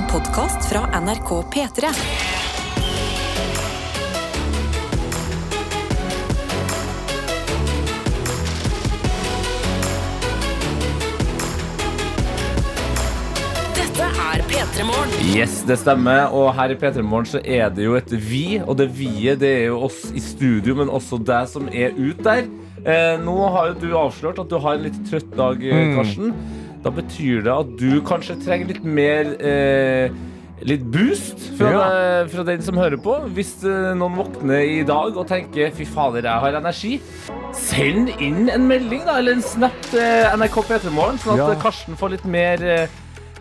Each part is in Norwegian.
En podkast fra NRK P3. Dette er P3 Morgen. Yes, det stemmer. Og her i P3 Morgen så er det jo et vi. Og det vi-et det er jo oss i studio, men også deg som er ute der. Eh, nå har jo du avslørt at du har en litt trøtt dag, Karsten. Mm. Da betyr det at du kanskje trenger litt mer eh, Litt boost fra, Ja. deg- fra den som hører på. Hvis eh, noen våkner i dag og tenker 'fy fader, jeg har energi', send inn en melding da, eller en snap til NRK P3 Morgen, sånn at Ja. eh, Karsten får litt mer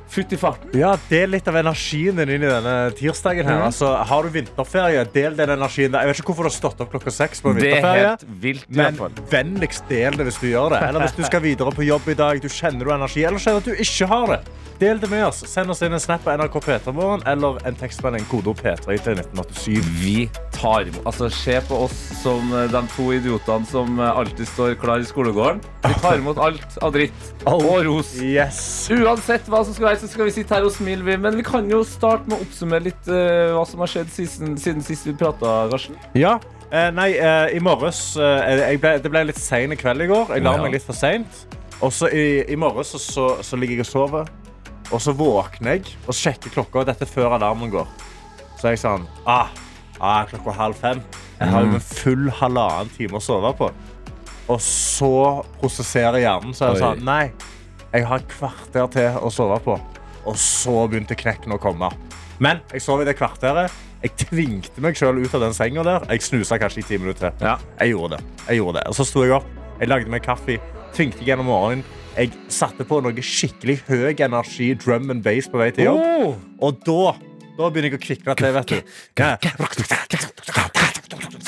eh, futt i farten. Ja, Del litt av energien din inn i denne tirsdagen. her Mm. altså, Har du vinterferie, del den energien der. Jeg vet ikke hvorfor du har stått opp klokka seks på en Det er vinterferie. helt vilt. i Men vennligst del det hvis du gjør det. Eller hvis du skal videre på jobb i dag, du kjenner du energi, eller kjenner at du ikke har det. Del det med oss. Send oss inn en snap på NRK P3morgen eller en tekstmelding kodeord P3 til 1987. Vi tar imot Altså, Se på oss som eh, de to idiotene som eh, alltid står klar i skolegården. Vi tar imot alt av dritt og ros. Yes. Uansett hva som skal være, så skal vi sitte her og smile. vi. Men vi kan jo starte med å oppsummere litt uh, hva som har skjedd siden, siden sist vi prata, Karsten. Ja. Eh, nei, eh, i morges eh, ble, Det ble litt sein i kveld i går. Jeg la meg litt for seint. Og så i, i morges så, så, så ligger jeg og sover. Og så våkner jeg og sjekker klokka. og Dette før alarmen går. Så er jeg sånn ah, ah, Klokka halv fem. Jeg har jo en full halvannen time å sove på. Og så prosesserer hjernen. Så er det sånn Nei, jeg har et kvarter til å sove på. Og så begynte knekken å komme. Men jeg sov i det kvarteret. Jeg tvingte meg selv ut av den senga der. Jeg snusa kanskje i ti minutter til. Ja. Jeg gjorde det. Jeg gjorde det. Og så sto jeg opp. Jeg lagde meg kaffe. Tvingte gjennom morgenen. Jeg satte på noe skikkelig høy energi drum and bass på vei til jobb. Oh! Og da, da begynner jeg å kvikne til, vet du.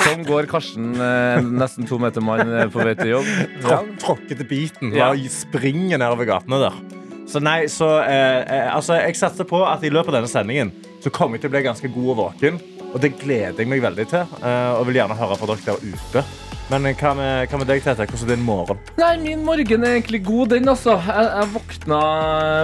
Sånn går Karsten, eh, nesten to meter mann, eh, på vei til jobb. Tråk- Tråkkete biten. Ja. Ja. Springer nedover gatene der. Så nei, så eh, eh, altså, Jeg satser på at i løpet av denne sendingen så kommer jeg til å bli ganske god og våken. Og det gleder jeg meg veldig til. eh, og vil gjerne høre fra dere der ute. Men eh, hva med, hva med deg, Tete? Hvordan er din morgen? Nei, min morgen er egentlig god, den, altså. Jeg, jeg våkna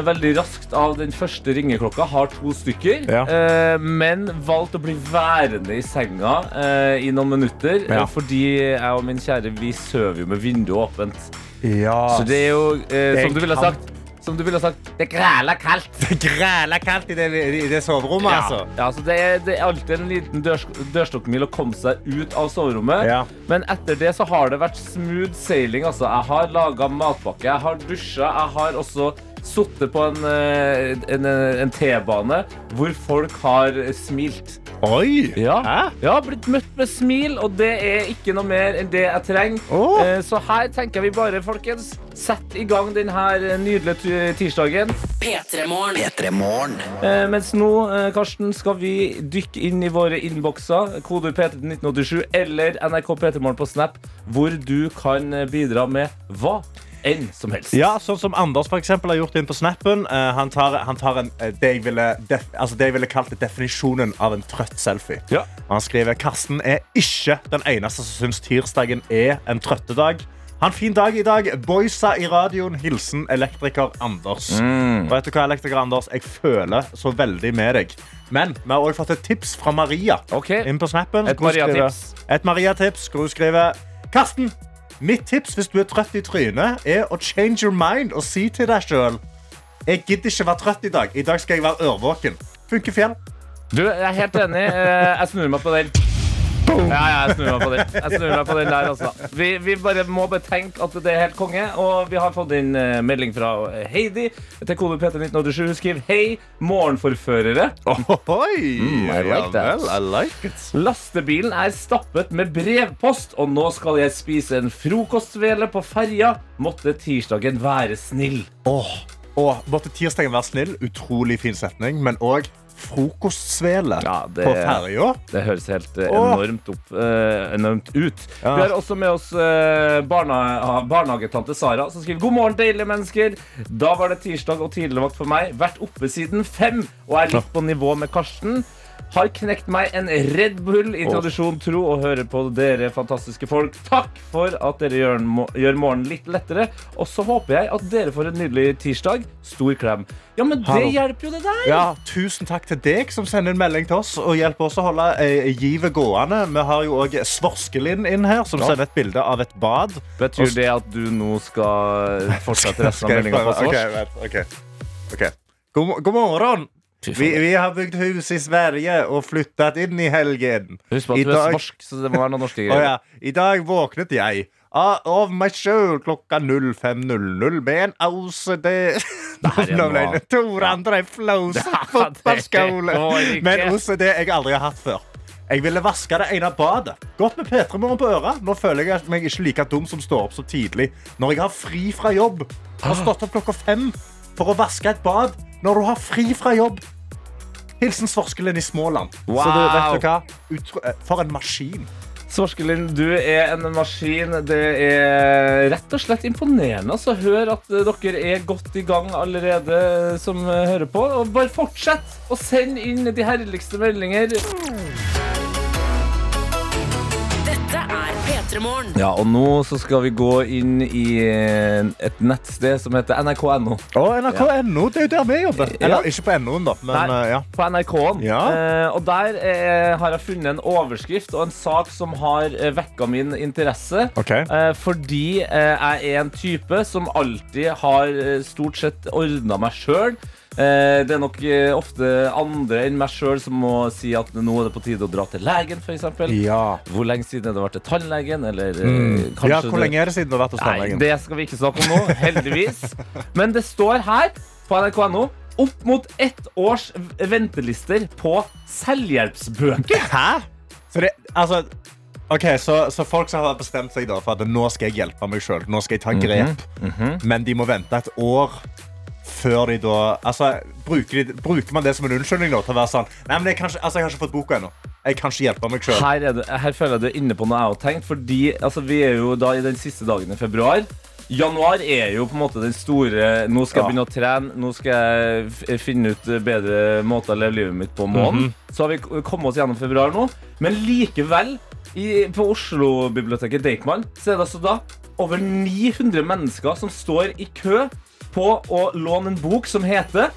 veldig raskt av den første ringeklokka. Har to stykker. Ja. Eh, men valgte å bli værende i senga eh, i noen minutter. Ja. eh, fordi jeg og min kjære vi sover jo med vinduet åpent. Ja. Så det er jo, eh, som du ville sagt som du ville sagt, det græla kaldt. Det græler kaldt i det, i det soverommet, Ja, altså. ja, altså det, er, det er alltid en liten dørs, dørstokkmil å komme seg ut av soverommet. Ja. Men etter det så har det vært smooth sailing. Altså. Jeg har laga matpakke, jeg har dusja, jeg har også sittet på en, eh, en, eh, en T-bane hvor folk har smilt. Oi! Ja. Hæ? ja, blitt møtt med smil, og det er ikke noe mer enn det jeg trenger. Eh, Så her tenker vi bare, folkens, sett i gang denne nydelige tirsdagen. Petremorne. Petremorne. Eh, mens nå, eh, Karsten, skal vi dykke inn i våre innbokser. Kodeord P3 1987 eller NRK P3morgen på Snap, hvor du kan eh, bidra med hva enn som helst. Ja, sånn som Anders for eksempel, har gjort inn på snappen. Uh, han tar, han tar en, uh, det, jeg ville, def, altså det jeg ville kalt definisjonen av en trøtt selfie. Ja. Og Han skriver Karsten er ikke den eneste som syns tirsdagen er en trøttedag. Ha en fin dag i dag. Boysa i radioen. Hilsen elektriker Anders. Mm. Og vet du hva, elektriker Anders? Jeg føler så veldig med deg. Men vi har også fått et tips fra Maria. Okay. Inn på snappen. Et Maria-tips. Et Maria-tips. Hvor hun skriver Karsten, mitt tips hvis du er trøtt i trynet, er å change your mind og si til deg sjøl Jeg gidder ikke være trøtt i dag. I dag skal jeg være ørvåken. Funker fjell. Du, jeg er helt enig. Eh, Jeg snur meg på den. Ja, ja, jeg snur meg på den. Jeg snur meg på den der, altså. Vi, vi bare må betenke at det er helt konge. Og vi har fått inn eh, melding fra Heidi til kode PT1987. Hun skriver Hei, morgenforførere. Ohoi. Mm, I like that. I like it. Lastebilen er stappet med brevpost, og nå skal jeg spise en frokostvele på ferja. Måtte tirsdagen være snill. Åh, Og måtte tirsdagen være snill. Utrolig fin setning. Men òg frokostsvele Ja, det- på ferja. Det høres helt eh, enormt, opp, eh, enormt ut. Ja. Vi har også med oss eh, barna, barnehagetante Sara, som skriver God morgen, deilige mennesker. Da var det tirsdag og tidligvakt for meg. Vært oppe siden fem og er litt på nivå med Karsten. Har knekt meg en Red Bull i tradisjon tro og hører på dere fantastiske folk. Takk for at dere gjør, gjør morgenen litt lettere. Og så håper jeg at dere får en nydelig tirsdag. Stor klem. Ja, men det Hallo. hjelper jo, det der. Ja, Tusen takk til deg som sender en melding til oss og hjelper oss å holde eh, givet gående. Vi har jo òg Svorskelin inn her, som Ja. sender et bilde av et bad. Betyr det at du nå skal fortsette resten av meldinga på svorsk? okay. okay. ok. Ok. God, god morgen! Vi, vi har bygd hus i Sverige og flyttet inn i helgen. Husk på I at du er dag- svorsk, så det må være noen norske greier. greier. ja. I dag våknet jeg av, meg sjøl klokka 05.00 med en OCD er det Tor André Flos fotballskole. ikke. Men OCD jeg aldri har hatt før. Jeg ville vaske det ene badet. Godt med P3 Morgen på øret. Nå føler jeg meg ikke like dum som står opp så tidlig. Når jeg har fri fra jobb. Har stått opp klokka fem for å vaske et bad når du har fri fra jobb. Hilsen Svorskelen i Småland. Så du, vet du hva? Utro eh, for en maskin. Svorskelen, du er en maskin. Det er rett og slett imponerende. å hør at dere er godt i gang allerede, som hører på. Og bare fortsett å sende inn de herligste meldinger. Ja, og nå så skal vi gå inn i eh, et nettsted som heter nrk.no. Og NRK.no, det er jo der vi jobber. Ja. Ikke på NO-en, da, men Nei. eh, ja. På NRK-en. Ja. Eh, og der eh, har jeg funnet en overskrift og en sak som har eh, vekka min interesse. OK. Eh, fordi eh, jeg er en type som alltid har stort sett ordna meg sjøl. Eh, det er nok eh, ofte andre enn meg sjøl som må si at nå er det på tide å dra til legen, f.eks. Ja. Hvor lenge siden har det vært til tannlegen? Eller eh, Mm. ja. Hvor lenge er det siden du har vært hos Nei, det skal vi ikke snakke om nå, heldigvis. Men det står her på nrk.no opp mot ett års ventelister på selvhjelpsbøker. Hæ? Så det, altså Ok, så, så folk som har bestemt seg da for at nå skal jeg hjelpe meg sjøl, nå skal jeg ta Mhm. grep, men de må vente et år før de da Altså, bruker, de, bruker man det som en unnskyldning da, til å være sånn Nei, men jeg, kanskje, altså, jeg har ikke fått boka ennå. Jeg kan ikke hjelpe meg sjøl. Her, er her føler jeg du er inne på noe jeg har tenkt, fordi altså, vi er jo da i den siste dagen i februar. Januar er jo på en måte den store Nå skal jeg begynne å trene, nå skal jeg finne ut bedre måter å leve livet mitt på måneden. Så har vi kommet oss gjennom februar nå. Men likevel, i, på Oslo-biblioteket Deichman, så er det altså da over 900 mennesker som står i kø på å låne en bok som heter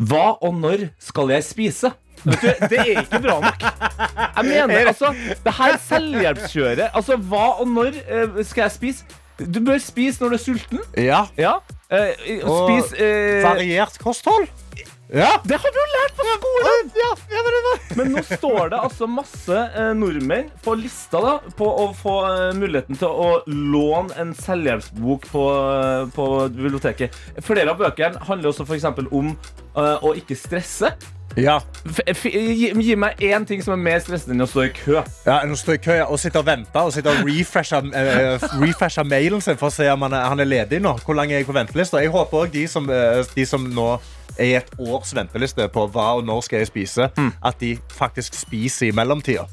Hva og når skal jeg spise? Vet du, det er ikke bra nok. Jeg mener, altså, det her selvhjelpskjøret Altså, hva og når eh, skal jeg spise? Du bør spise når du er sulten. Ja. Ja. Eh, Og spis eh, Variert kosthold. Ja. Det har vi jo lært på skolen! Ja, ja, men nå står det altså masse eh, nordmenn på lista da, på å få eh, muligheten til å låne en selvhjelpsbok på, eh, på biblioteket. Flere av bøkene handler også eksempel om eh, å ikke stresse. Ja. F gi, gi meg én ting som er mer stressende enn å stå i kø. Ja, nå står jeg i kø ja, og sitter og venter og sitter og refreshe, uh, refresher mailen sin for å se om han er, han er ledig nå. Hvor lang er jeg på ventelista? Jeg håper også de som, eh, de som nå er i et års venteliste på hva og når skal jeg spise, at de faktisk spiser i mellomtida.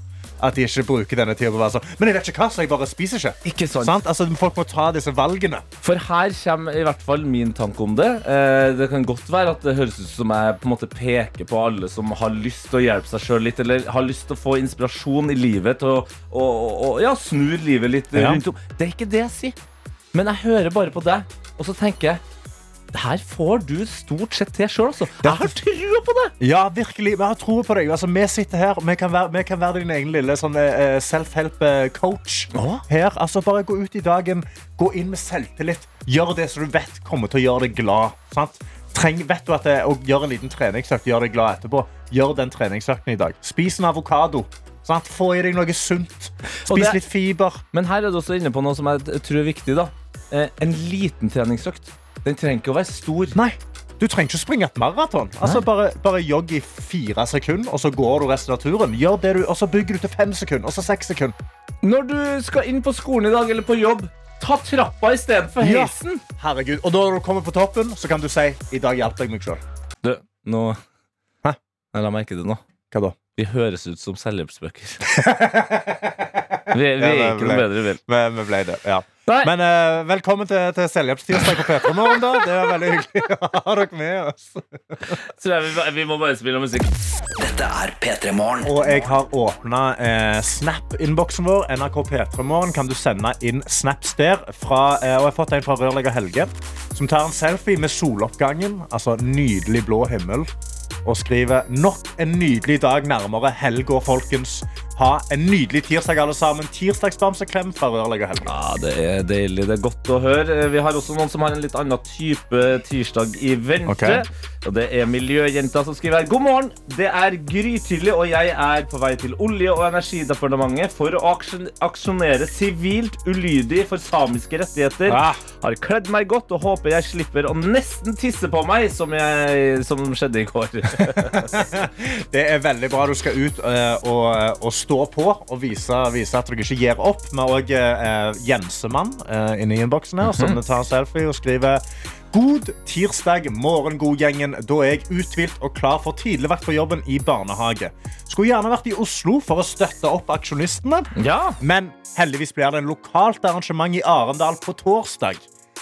At de ikke bruker denne tida på å være sånn Men jeg vet ikke hva, så jeg bare spiser ikke. Ikke sant? Sant? Altså, folk må ta disse valgene. For her kommer i hvert fall min tanke om det. Eh, det kan godt være at det høres ut som jeg på en måte peker på alle som har lyst til å hjelpe seg sjøl litt, eller har lyst til å få inspirasjon i livet til å, å, å, ja, snu livet litt Ja. rundt om. Det er ikke det jeg sier. Men jeg hører bare på deg, og så tenker jeg det her får du stort sett til sjøl, altså. Jeg har trua på det! Ja, virkelig. Vi har trua på deg. Altså, vi sitter her, vi kan være, vi kan være din egen lille sånn, eh, self-help-coach. Å? Her, altså Bare gå ut i dagen, gå inn med selvtillit. Gjør det som du vet kommer til å gjøre deg glad. Sant? Treng, vet du at det, Å gjøre en liten treningsøkt gjør deg glad etterpå. Gjør den treningsøkten i dag. Spis en avokado. Sant? Få i deg noe sunt. Spis det- litt fiber. Men her er du også inne på noe som jeg tror er viktig. da eh, En liten treningsøkt. Den trenger ikke å være stor. Nei, du trenger ikke å springe et maraton. Altså, bare, bare jogg i fire sekunder, og så går du resten av turen. Gjør det du, og så bygger du til fem sekunder, og så seks sekunder. Når du skal inn på skolen i dag eller på jobb, ta trappa istedenfor Ja. heisen. Herregud. Og når du kommer på toppen, så kan du si i dag hjalp jeg meg sjøl. Du, nå Hæ? Jeg la merke til det nå. Hva da? Vi høres ut som selvhjelpsbøker. vi, vi er ikke noe bedre, vel. Vi, vi ble det, ja. Nei. Men eh, velkommen til, til Selvhjelpstirsdag på P3morgen, da. Det er veldig hyggelig å ha dere med oss. Så jeg, vi, vi må bare spille musikk. Dette er P3 Morgen. Og jeg har åpna eh, Snap-innboksen vår. NRK P3morgen kan du sende inn snaps der. Fra, eh, og jeg har fått en fra rørlegger Helge, som tar en selfie med soloppgangen. Altså nydelig blå himmel. Og skriver nok en nydelig dag nærmere helga, folkens. Ha en nydelig tirsdag, alle sammen. Tirsdagsbamseklem fra rørlegger Helge. Ja, Det er deilig. Det er godt å høre. Vi har også noen som har en litt annen type tirsdag i vente. Ok. Og Det er Miljøjenta som skriver her. God morgen. Det er grytidlig, og jeg er på vei til Olje- og energidepartementet for å aksjonere sivilt ulydig for samiske rettigheter. Ah. Har kledd meg godt og håper jeg slipper å nesten tisse på meg, som, jeg, som skjedde i går. Det er veldig bra. Du skal ut eh, og, og stå på og vise, vise at du ikke gir opp. Vi har òg uh, Jensemann uh, inne i innboksen her, som tar en selfie og skriver God tirsdag, morgen, godgjengen. Da er jeg uthvilt og klar for tidligvakt på jobben i barnehage. Skulle gjerne vært i Oslo for å støtte opp aksjonistene, Ja, men heldigvis blir det en lokalt arrangement i Arendal på torsdag.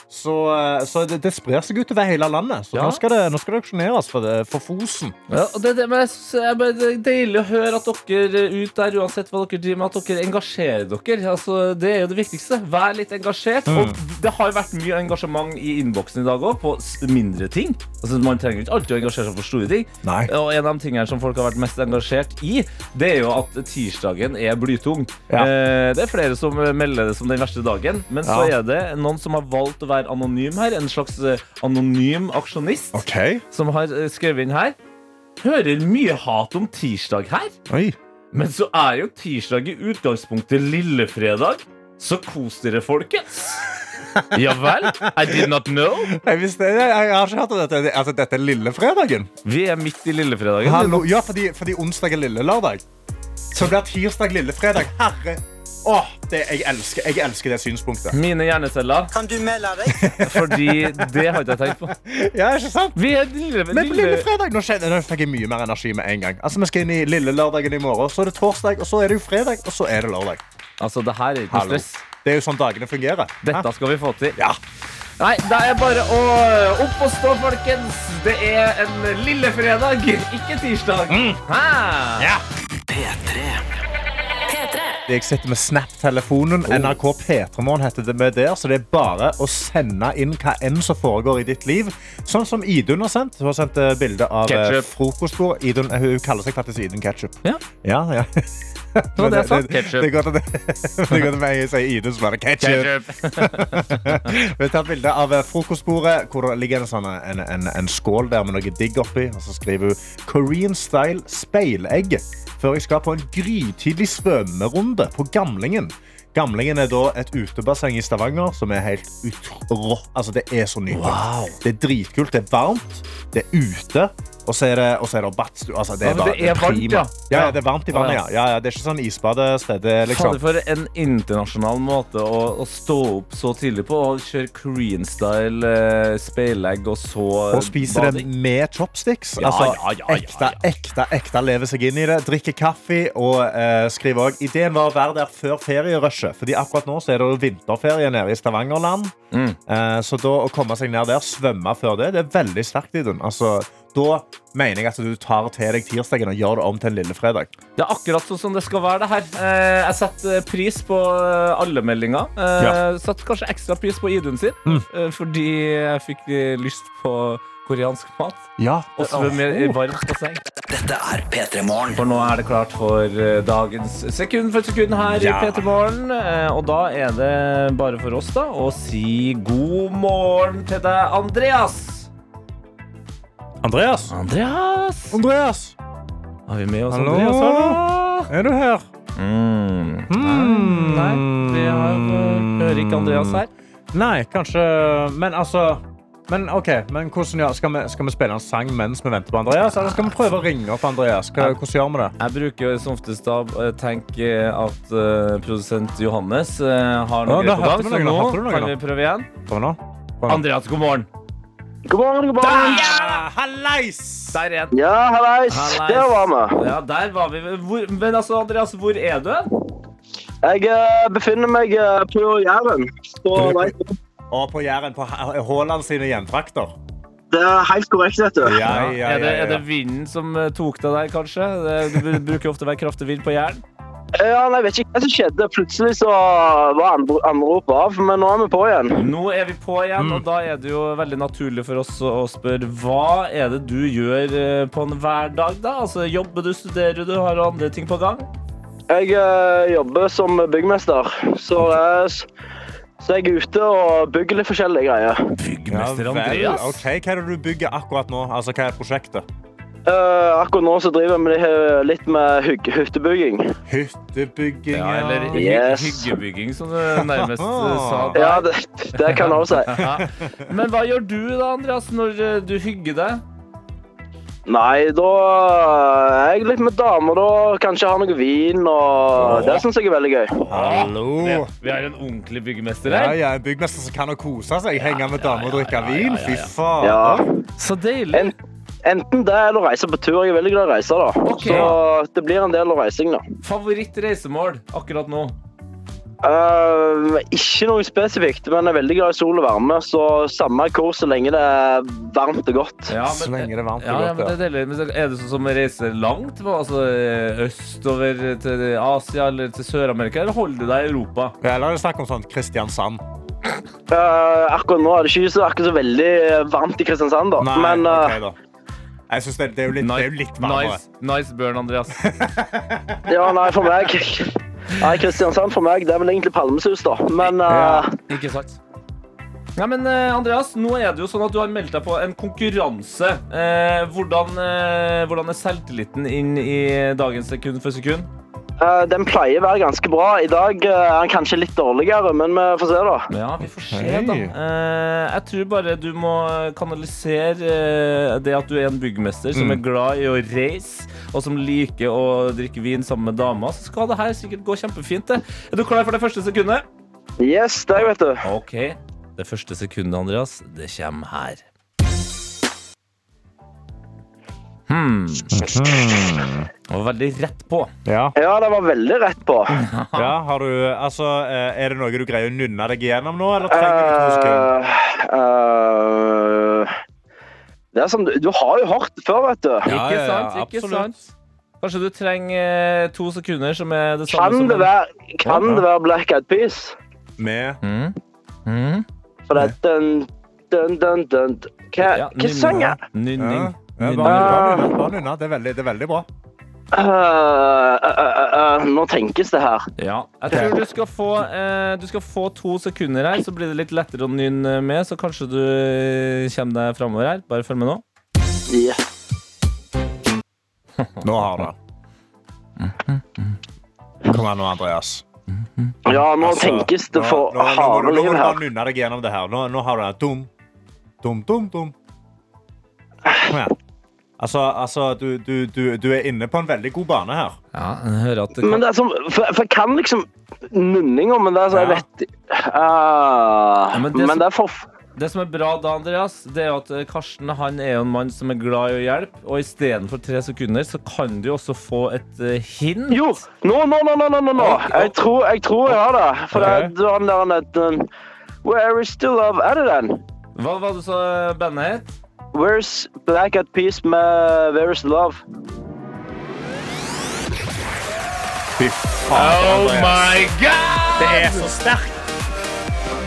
Så, eh, så det, det sprer seg utover hele landet. Så Ja. nå, skal det, nå skal det auksjoneres for, det- for Fosen. Ja, det, det, men jeg det er deilig å høre at dere ut der, uansett hva dere driver med, at dere engasjerer dere. Altså, det er jo det viktigste. Vær litt engasjert. Og det har vært mye engasjement i innboksen i dag òg, på mindre ting. Altså, man trenger ikke alltid å engasjere seg for store ting. Nei. Og en av de tingene som folk har vært mest engasjert i, det er jo at tirsdagen er blytung. Ja. Eh, det er flere som eh, melder det som den verste dagen, men så er det noen som har valgt å være anonym her. En slags eh, anonym aksjonist okay. som har eh, skrevet inn her. Hører mye hat om tirsdag her, Oi. men så er jo tirsdag i utgangspunktet lillefredag. Så kos dere, folkens. Ja vel? I did not know. Jeg, visste, jeg, jeg har ikke hørt om dette. Altså, dette er lillefredagen. Vi er midt i lillefredagen. Hallo. Ja, fordi, fordi onsdag er lillelørdag. Så blir tirsdag lillefredag. Herre. Åh, det, jeg, elsker, jeg elsker det synspunktet. Mine hjerneceller. Kan du melde deg? Fordi det har ikke jeg tenkt på. Ja, ikke sant? Vi er lille, Men på lille... fredag nå, kjenner- nå fikk jeg mye mer energi med en gang. Altså, Vi skal inn i lille lørdagen i morgen, så er det torsdag, og så er det jo fredag, og så er det lørdag. Altså, det her er ikke stress. Det er jo sånn dagene fungerer. Dette skal vi få til. Ja. Nei, det er bare å opp og stå, folkens. Det er en lille fredag, ikke tirsdag. Hæ? Ja. P3. P3. Jeg sitter med Snap-telefonen. NRK P3morgen heter det med der, så det er bare å sende inn hva enn som foregår i ditt liv. Sånn som Idun har sendt. Hun har sendt eh, bilde av eh, Ketchup. frokostbord. Idun, eh, hun kaller seg faktisk Idun Ketchup. Ja. Ja, ja. Det var det jeg sa. Det er godt at det, det er godt at jeg sier Idun, så bare ketchup. Vi tatt bilde av frokostbordet hvor det ligger en, sånn, en, en, en skål der med noe digg oppi. Og så skriver hun 'Korean style speilegg' før jeg skal på en grytidlig svømmerunde på Gamlingen. Gamlingen er da et utebasseng i Stavanger som er helt utrå. Altså, det er så nydelig. Wow. Det er dritkult. Det er varmt. Det er ute. Og så er det, og så er det badstue. Altså, det Ja, er, bare, det er varmt, prima. ja. Ja, Ja. det er varmt i vannet, ja. Ja, ja det er ikke sånn isbadested. Liksom Fader, for en internasjonal måte å, å stå opp så tidlig på og kjøre Korean-style eh, speilegg og så Og spise det med chopsticks. Ja, altså, ja, ja, ja, ekte, ja. ekte, ekte lever seg inn i det. Drikke kaffe og eh, skrive òg Ideen var å være der før ferierushet. Fordi akkurat nå så er det jo vinterferie nede i Stavangerland. Mm. Eh, så da å komme seg ned der, svømme før det, det er veldig sterkt, Idun. Altså, da mener jeg at du tar til deg tirsdagen og gjør det om til en lille fredag. Det er akkurat sånn som det skal være, det her. Eh, jeg setter pris på eh, alle meldinger. Eh, Ja. Satte kanskje ekstra pris på Idun sin, Mm. fordi jeg fikk lyst på koreansk mat. Ja, Og svømme i varmt basseng. Dette er P3 Morgen. For nå er det klart for dagens sekund for sekund her Ja. i P3 Morgen. Og da er det bare for oss da å si god morgen til deg, Andreas. Andreas. Andreas! Andreas, Har vi med oss Hallo? Andreas Hallo? er du her? Mm. Hmm. Nei, vi har, eh, hører ikke Andreas her. Nei, kanskje Men altså men ok, men hvordan ja, skal, vi, skal vi spille en sang mens vi venter på Andreas? Eller skal vi prøve å ringe opp Andreas? Hva, hvordan gjør vi det? Jeg bruker som oftest da eh, tenke at uh, produsent Johannes uh, har noe da greit på gang, så nå kan vi prøve igjen. Prøv nå. Prøv nå. Andreas, god morgen. God morgen, god morgen. Ja, hallais! Der igjen. Ja, hallais. Hallais. Der var vi. Ja, der var vi. Hvor, men altså, Andreas, hvor er du? Jeg eh, befinner meg eh, på Jæren. på vei. Og på Jæren, på Ha- Haaland sine hjemtrakter. Det er helt korrekt, vet du. Ja, ja, er, det, ja, er det ja. vinden som eh, tok deg der, kanskje? Det, det bruker ofte å være kraftig vind på Jæren. Ja, nei, jeg vet ikke hva som skjedde. Plutselig så var andre- anropet av, men nå er vi på igjen. Nå er vi på igjen, og da er det jo veldig naturlig for oss å spørre hva er det du gjør eh, på en hverdag, da? Altså, jobber du, studerer du, har du andre ting på gang? Jeg eh, jobber som byggmester, så, jeg, så jeg er ute og bygger litt forskjellige greier. Byggmester vel. Ja, Ok, Hva er det du bygger akkurat nå? Altså, Hva er prosjektet? Eh, akkurat nå så driver jeg litt med hygge, hyttebygging. Hyttebygging Ja, eller hy Yes. hyggebygging, som du nærmest eh, sa. der. Ja, det, det kan jeg også si. Men hva gjør du da, Andreas, når eh, du hygger deg? Nei, da er jeg litt med damer, da. Kanskje har noe vin, og det syns jeg er veldig gøy. Hallo! Vi, vi har en ordentlig byggmester Ja, her. ja, En byggmester som kan å kose seg, henge med damer og drikke vin. Fy faen. Ja. Så deilig. En, enten det eller reise på tur. Jeg er veldig glad i å reise, da. Okay. Så det blir en del av reising, da. Favorittreisemål akkurat nå? Uh, ikke noe spesifikt, men jeg er veldig glad i sol og varme. Så samme hvor, så lenge det er varmt og godt. Ja, Så lenge det er varmt og ja, ja, godt, men det er. Men er det sånn som å reise langt? Altså eh, østover til Asia eller til Sør-Amerika? Eller holder du deg i Europa? Ja, Eller oss snakke snakk om sånn Kristiansand? Uh, akkurat nå er det ikke så, akkurat så veldig varmt i Kristiansand, da. Nei, men uh, ok da. Jeg synes det, det, er jo litt, det er litt varmere. nice, nice burn, Andreas. ja, nei, for meg Nei, Kristiansand for meg, det er vel egentlig Palmesus, da. Men eh, Ikke sant? Nei, men eh, Andreas, nå er det jo sånn at du har meldt deg på en konkurranse. Eh, hvordan, eh, hvordan er selvtilliten inn i dagens sekund for sekund? Eh, den pleier å være ganske bra. I dag eh, er den kanskje litt dårligere, men vi får se, da. Ja, vi får se, Hei. da. Eh, jeg tror bare du må kanalisere det at du er en byggmester som er glad i å reise, og som liker å drikke vin sammen med damer. Så skal det her sikkert gå kjempefint. det. Er du klar for det første sekundet? Yes, det vet du. OK. Det første sekundet, Andreas, det kommer her. Hmm. Det var veldig rett på. Ja. Ja, det var veldig rett på. ja, har du, altså, eh, Er det noe du greier å nunne deg igjennom nå, eller trenger du to sekunder? Uh, uh, det er som du, du har jo hørt det før, vet du. Ja, Ikke ja, ja, sant? Ikke absolutt. sant? Kanskje du trenger eh, to sekunder, som er det samme Kan som det være, kan det være Black Eyed Peas? Med Mm. Mm. For det er dun, dun, dun, dun. Hva, Ja, hva sang jeg? ja. Nynning. Ja, Nynning. bare bare nunne, bare. Det er veldig, det er veldig bra. Uh, uh, eh, nå tenkes det her. Ja. Jeg tror du skal, få, eh, du skal få to sekunder her, så blir det litt lettere å nynne med. Så kanskje du eh, kommer deg framover her. Bare følg med nå. Yeah. Nå har du det. Kom igjen nå, Andreas. Ja, nå Altså, tenkes det for nå, liv her. nå, må du nynne deg gjennom det her. Nå, nå har du det. Dum, dum, dum, dum. Kom igjen. Altså, altså du, du, du, du er inne på en veldig god bane her. Ja, jeg hører at det Men det er som, for, for jeg kan liksom nunninger, men det er så jeg Ja. vet uh, Ja, men det men, det er for Det som er bra da, Andreas, det er at eh, Karsten han er jo en mann som er glad i å hjelpe. Og istedenfor tre sekunder, så kan du jo også få et eh, hint. Jo! Nå, nå, nå, nå, nå, nå. Jeg, tror, jeg tror jeg har det. For okay. det, er den der den, Where is the love? Er det den? Hva var det du sa bandet het? Where's Black at Peace med Where's love? Fy faen, Andreas. god! Det er så sterkt.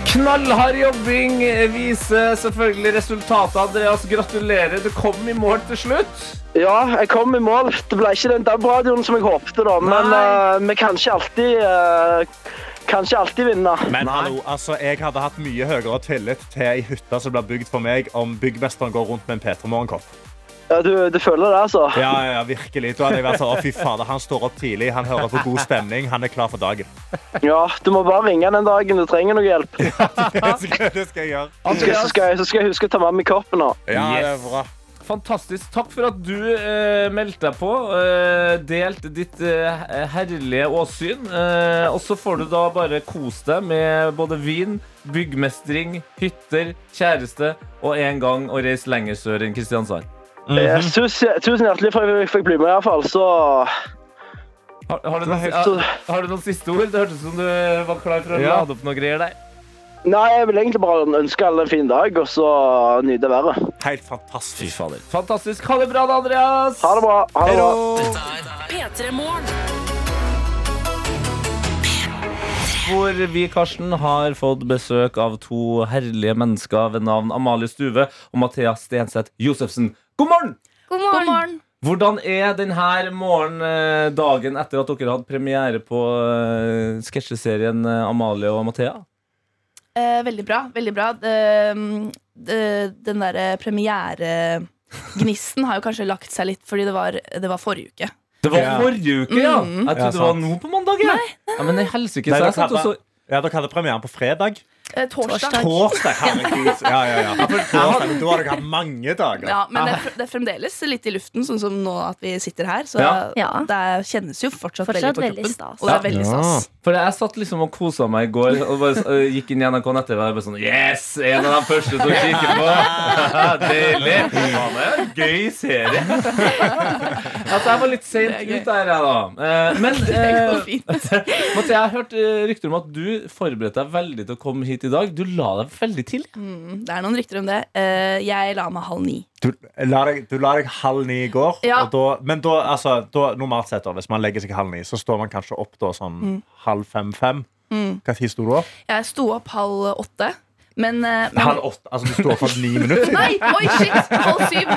Knallhard jobbing viser selvfølgelig resultatet. Andreas, gratulerer. Du kom i mål til slutt. Ja, jeg kom i mål. Det ble ikke den DAB-radioen som jeg håpte, da. Men eh, vi kan ikke alltid eh, kan ikke alltid vinne. Men hallo, altså, jeg hadde hatt mye høyere tillit til ei hytte som blir bygd for meg, om byggmesteren går rundt med en P3 Morgenkopp. Ja, du, du føler det, altså? Ja, ja, ja, virkelig. Da hadde jeg vært sånn, å fy fader, Han står opp tidlig, han hører på god stemning, han er klar for dagen. Ja, Du må bare ringe den dagen du trenger noe hjelp. Det skal, det skal jeg gjøre. Så skal, så skal, jeg, så skal jeg huske å ta med meg koppen. nå. Ja, det er bra. Fantastisk. Takk for at du eh, meldte deg på. Eh, delte ditt eh, herlige åsyn. Eh, og så får du da bare kose deg med både vin, byggmestring, hytter, kjæreste og en gang å reise lenger sør enn Kristiansand. Eh, tusen, tusen hjertelig for at jeg fikk bli med, iallfall. Så Har, har, du noen, har, har du noen siste ord? Det hørtes ut som du var klar for å Ja. lade opp noen greier der. Nei, jeg vil egentlig bare ønske alle en fin dag, og så nyte været. Helt Fy fantastisk. fader. Fantastisk. Ha det bra, da, Andreas. Ha det bra. Ha det bra. P3 Hvor vi, Karsten, har fått besøk av to herlige mennesker ved navn Amalie Stuve og Mathea Stenseth Josefsen. God morgen! God morgen. Hvordan er denne morgen, eh, dagen etter at dere hadde premiere på eh, sketsjeserien eh, Amalie og Mathea? Eh, veldig bra. veldig bra De, de, Den derre premieregnisten har jo kanskje lagt seg litt, fordi det var, det var forrige uke. Det var Ja. forrige uke, ja! Mm. Jeg Ja, trodde det var nå på mandag. Ja. Ja, men i helsike, Nei, så jeg dere satt og så ja, dere hadde premieren på fredag. Eh, torsdag. Torsdag, herregud. Ja, ja, ja. Torsdag, da har dere hatt mange dager. Ja, men det er, det er fremdeles litt i luften, sånn som nå at vi sitter her. Så Ja. Det kjennes jo fortsatt, Fortsatt veldig på veldig kroppen. stas. Og det er veldig stas. For jeg satt liksom og kosa meg i går og bare, gikk inn i NRK Nett-TV og bare sånn Yes! En av de første som kikker på! Deilig! Det er en gøy serie. altså, jeg var litt seint ut der, jeg, da. Eh, Men Det eh. Mathea, jeg har hørt rykter om at du forberedte deg veldig til å komme hit i dag. Du la deg veldig tidlig. Mm, det er noen rykter om det. Uh, jeg la meg halv ni. Du la, deg, du la deg halv ni i går. Ja. Og da, men da, altså, da, normalt sett, da, hvis man legger seg halv ni, så står man kanskje opp da sånn halv fem-fem. Mm. Hva tid sto du opp? Jeg sto opp halv åtte, men, eh, men Halv åtte. Altså, du sto opp for ni minutter. Nei! Oi, shit! Halv syv.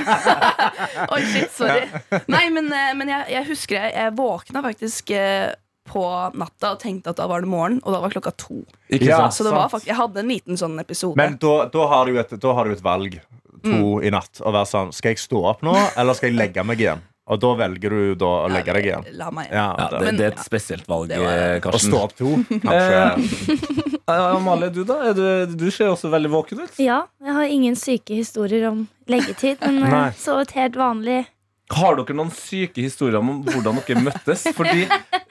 Oi, shit, sorry. Nei, men, eh, men jeg, jeg husker jeg, jeg våkna faktisk eh, på natta og tenkte at da var det morgen, og da var klokka to. Ikke Ja. sant? Så det var sant. faktisk, jeg hadde en liten sånn episode. Men da, da, har du et, da har du et valg to i natt. Å være sånn Skal jeg stå opp nå, eller skal jeg legge meg igjen? Og da velger du da å legge deg igjen. La meg Ja, Ja, det, Men- det er et spesielt valg, eh, Å stå opp to, kanskje. Eh, Amalie, du da? Du, du ser også veldig våken ut. Ja, jeg har ingen syke historier om leggetid, men så et sovet helt vanlig. Har dere noen syke historier om hvordan dere møttes? Fordi,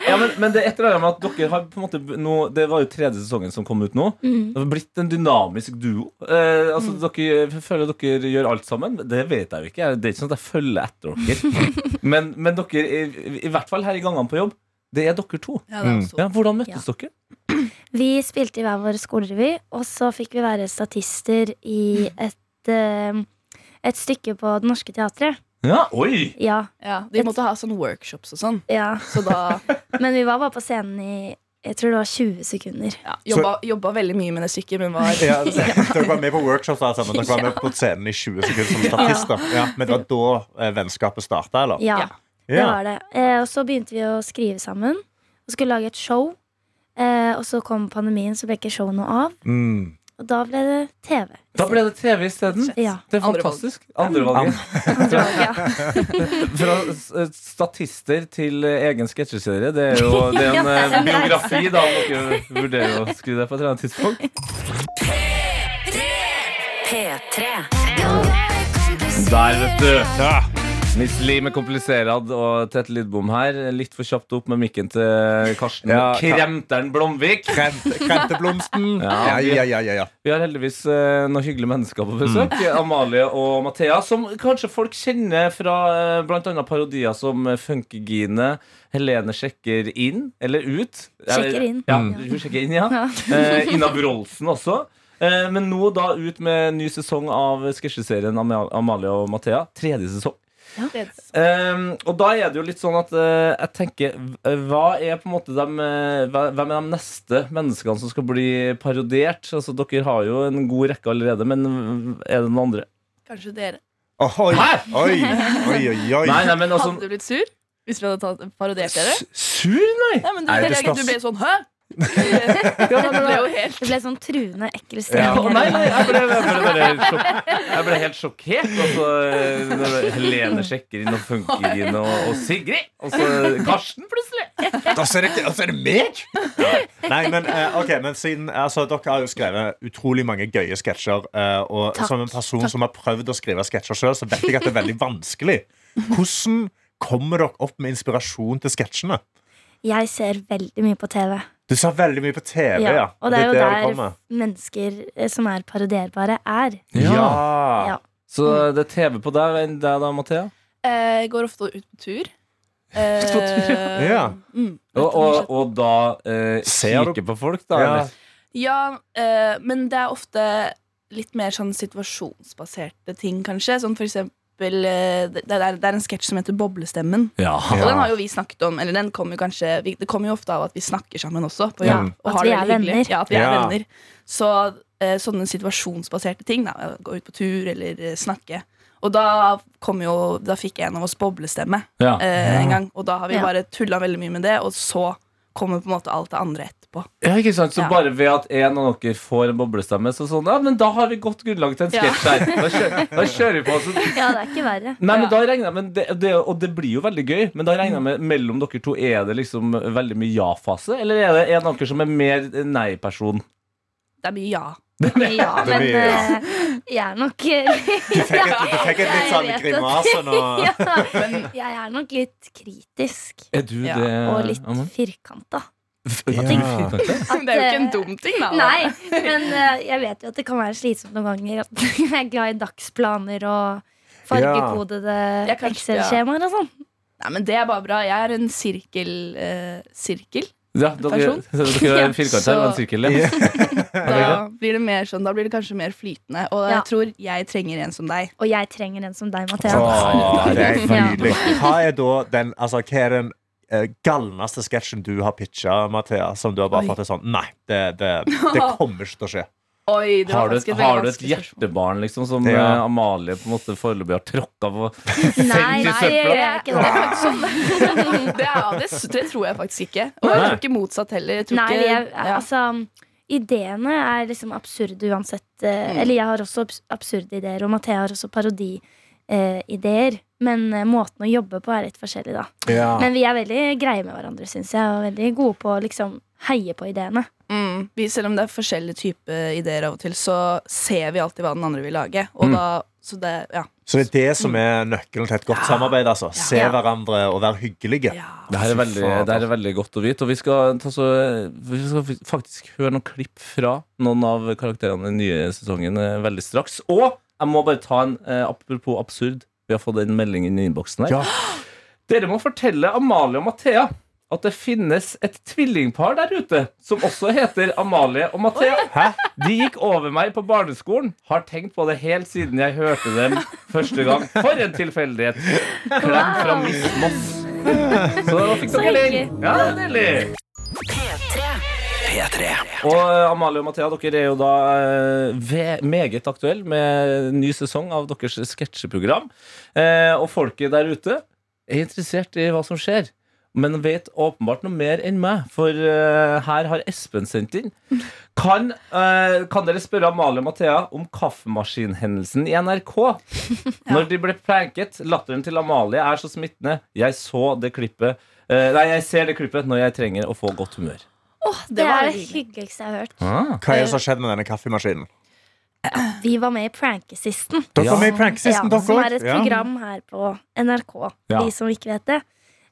ja, men, men det er et eller annet med at dere har på en måte nå, Det var jo tredje sesongen som kom ut nå. Mm. Det har blitt en dynamisk duo. Eh, altså, dere, føler dere gjør alt sammen. Det vet jeg jo ikke. Det er ikke sånn at jeg følger etter dere. Men, men dere, i, i hvert fall her i gangene på jobb, det er dere to. Ja, det er Mm. Ja, hvordan møttes dere? Vi spilte i hver vår skolerevy, og så fikk vi være statister i et, eh, et stykke på Det Norske Teatret. Ja, oi! Ja, Ja, de måtte ha sånne workshops og sånn. ja. Så da Men vi var bare på scenen i jeg tror det var 20 sekunder. ja, jobba, jobba veldig mye med det stykket, men var Ja, dere var med på workshops alle sammen. Dere var med på scenen i 20 sekunder som statister. Ja, men det var da eh, vennskapet starta, eller? Ja, Ja. det var det. Eh, og så begynte vi å skrive sammen og skulle lage et show. Eh, og så kom pandemien, så ble ikke showet noe av. Mm. Og da ble det TV. Da ble det TV isteden. Ja. Det er Andre fantastisk. Andrevalget. ja. Fra statister til eh, egen sketsjeserie. Det er jo det er en ja, biografi, da, om dere vurderer å skrive det på et eller annet tidspunkt. P3. Der, vet du. Miss Li med kompliserad og Tete Lidbom her. Litt for kjapt opp med mikken til Karsten. Ja, Kremteren Blomvik. Krent- Krenteblomsten. Ja, Ja, vi- ja, ja, ja, ja. Vi har heldigvis eh, noen hyggelige mennesker på besøk. Amalie og Mathea, som kanskje folk kjenner fra eh, annet parodier som Funkygine. Helene sjekker inn, eller ut. Sjekker inn. Ja, Mm. hun sjekker inn, ja. Ja. Eh, Ina Brolsen også. Eh, men nå da ut med ny sesong av sketsjeserien Amalie og Mathea. Tredje sesong. Um, og da er det jo litt sånn at uh, jeg tenker Hva er på en måte de, eh, Hvem er de neste menneskene som skal bli parodiert? Altså Dere har jo en god rekke allerede, men er det noen andre? kanskje dere. Hæ? Oi, oi, oi, oi. Nei, nei, men altså Hadde du blitt sur hvis vi hadde tatt, parodiert dere? s- Sur, nei! Nei, men du, Nei, det det, du ble sånn Hæ? Det ble jo helt Det ble sånn truende, ekkel Ja. stemning. Nei, nei, jeg ble, jeg ble, jeg ble helt sjokkert. Og så eh, når Helene sjekker inn og funker inn, og, og Sigrid. Og så Karsten, plutselig. Da ser jeg, altså, er det meg! Nei, men, eh, ok, men siden altså, Dere har jo skrevet utrolig mange gøye sketsjer. eh, og Takk. som en person som har prøvd å skrive sketsjer sjøl, så vet jeg at det er veldig vanskelig. Hvordan kommer dere opp med inspirasjon til sketsjene? Jeg ser veldig mye på TV. Du sa veldig mye på TV, ja. Ja, og det er jo det der mennesker eh, som er parodierbare, er. Ja. Ja. Så det er TV på deg enn deg, da, Mathea? Jeg Går ofte ut på tur. Eh, Ja. mm, Og, og, og da eh, Ser du- kikke på folk, da? Ja. Ja, eh, men det er ofte litt mer sånn situasjonsbaserte ting, kanskje. Sånn for eksempel eh, det, det, er, det er en sketsj som heter Boblestemmen. Ja. Og den har jo vi snakket om. Eller den kommer jo kanskje vi, Det kommer jo ofte av at vi snakker sammen også. På Ja, og at vi er venner. Ja, at vi er Ja. venner. Så eh, sånne situasjonsbaserte ting, da, gå ut på tur eller eh, snakke. Og da kom jo Da fikk en av oss boblestemme Ja. eh, en gang. Og da har vi Ja. bare tulla veldig mye med det, og så kommer på en måte alt det andre etterpå. Ja, ikke sant? Så Ja. bare ved at en av dere får en boblestemme, så sånn, ja, men da har vi godt grunnlag til en Ja. sketsj der. Da kjører, da kjører vi på. Så, Ja, det er ikke verre. nei, men da regner jeg med, det, det, Og det blir jo veldig gøy, men da regner jeg med mellom dere to er det liksom veldig mye ja-fase? Eller er det en av dere som er mer nei-person? Det er mye ja. Ja, Det men mye, ja. eh, jeg er nok Du fikk, et- du fikk et litt sånn grimase nå. ja, men jeg er nok litt kritisk. Er du det? Og litt firkanta. Ja. det er jo ikke en dum ting, da. Nei, men eh, jeg vet jo at det kan være slitsomt noen ganger. At jeg er glad i dagsplaner og fargekodede ja. Excel-skjemaer og sånn. Nei, men Det er bare bra. Jeg er en sirkel... Uh, sirkel. Ja, dere, Person? dere er en firkant her og en sirkel. Ja. Da blir det mer sånn Da blir det kanskje mer flytende. Og Ja. jeg tror jeg trenger en som deg. Og jeg trenger en som deg, Mathea. Åh, det er Ja. nydelig. Hva er da den, altså, hva er den galneste sketsjen du har pitcha, Mathea, som du har bare Oi. fått til sånn Nei, det, det, det kommer ikke til å skje. Oi, det Har du, et, har du et hjertebarn liksom som Ja. uh, Amalie på en måte foreløpig har tråkka på? Nei, nei, det er ikke det. Det, er, det, det tror jeg faktisk ikke. Og jeg tror ikke motsatt heller. Jeg tror Nei, ikke, er, ja. altså Ideene er liksom absurde uansett. eh, Mm. Eller jeg har også absurde ideer, og Mathea har også parodiideer. men eh, måten å jobbe på er litt forskjellig, da. Ja. Men vi er veldig greie med hverandre, syns jeg, og veldig gode på å liksom heie på ideene. mm, vi, selv om det er forskjellige typer ideer av og til, så ser vi alltid hva den andre vil lage. Og Mm. da, så det, ja. Så det er det som er nøkkelen til et godt samarbeid. altså Se Ja. hverandre og være hyggelige. ja. Det her er veldig, det her er veldig godt å vite. Og vi skal, ta så, vi skal faktisk høre noen klipp fra noen av karakterene i den nye sesongen eh, veldig straks. Og jeg må bare ta en eh, apropos absurd. Vi har fått en melding inn i innboksen her. Ja. Dere må fortelle Amalie og Mathea at det finnes et tvillingpar der ute som også heter Amalie og Mathea. Hæ? De gikk over meg på barneskolen. Har tenkt på det helt siden jeg hørte dem første gang. For en tilfeldighet. Klem fra Miss Moss. Så da fikk Så dere hyggelig. Ja, det er deilig. P3. Og eh, Amalie og Mathea, dere er jo da eh, meget aktuelle med ny sesong av deres sketsjeprogram. Eh, og folket der ute er interessert i hva som skjer. Men vet åpenbart noe mer enn meg, for her har Espen sendt inn. Kan, eh, kan dere spørre Amalie og Mathea om kaffemaskinhendelsen i NRK? Når de ble pranket. Latteren til Amalie er så smittende. Jeg så det klippet eh, Nei, jeg ser det klippet når jeg trenger å få godt humør. Det var er det hyggelig. hyggeligste jeg har hørt. Ah. Hva er det som har skjedd med denne kaffemaskinen? Vi var med i Prankesisten. Dere Ja. var med i Prankesisten, Ja, dere som er et program her på NRK, Ja. de som ikke vet det.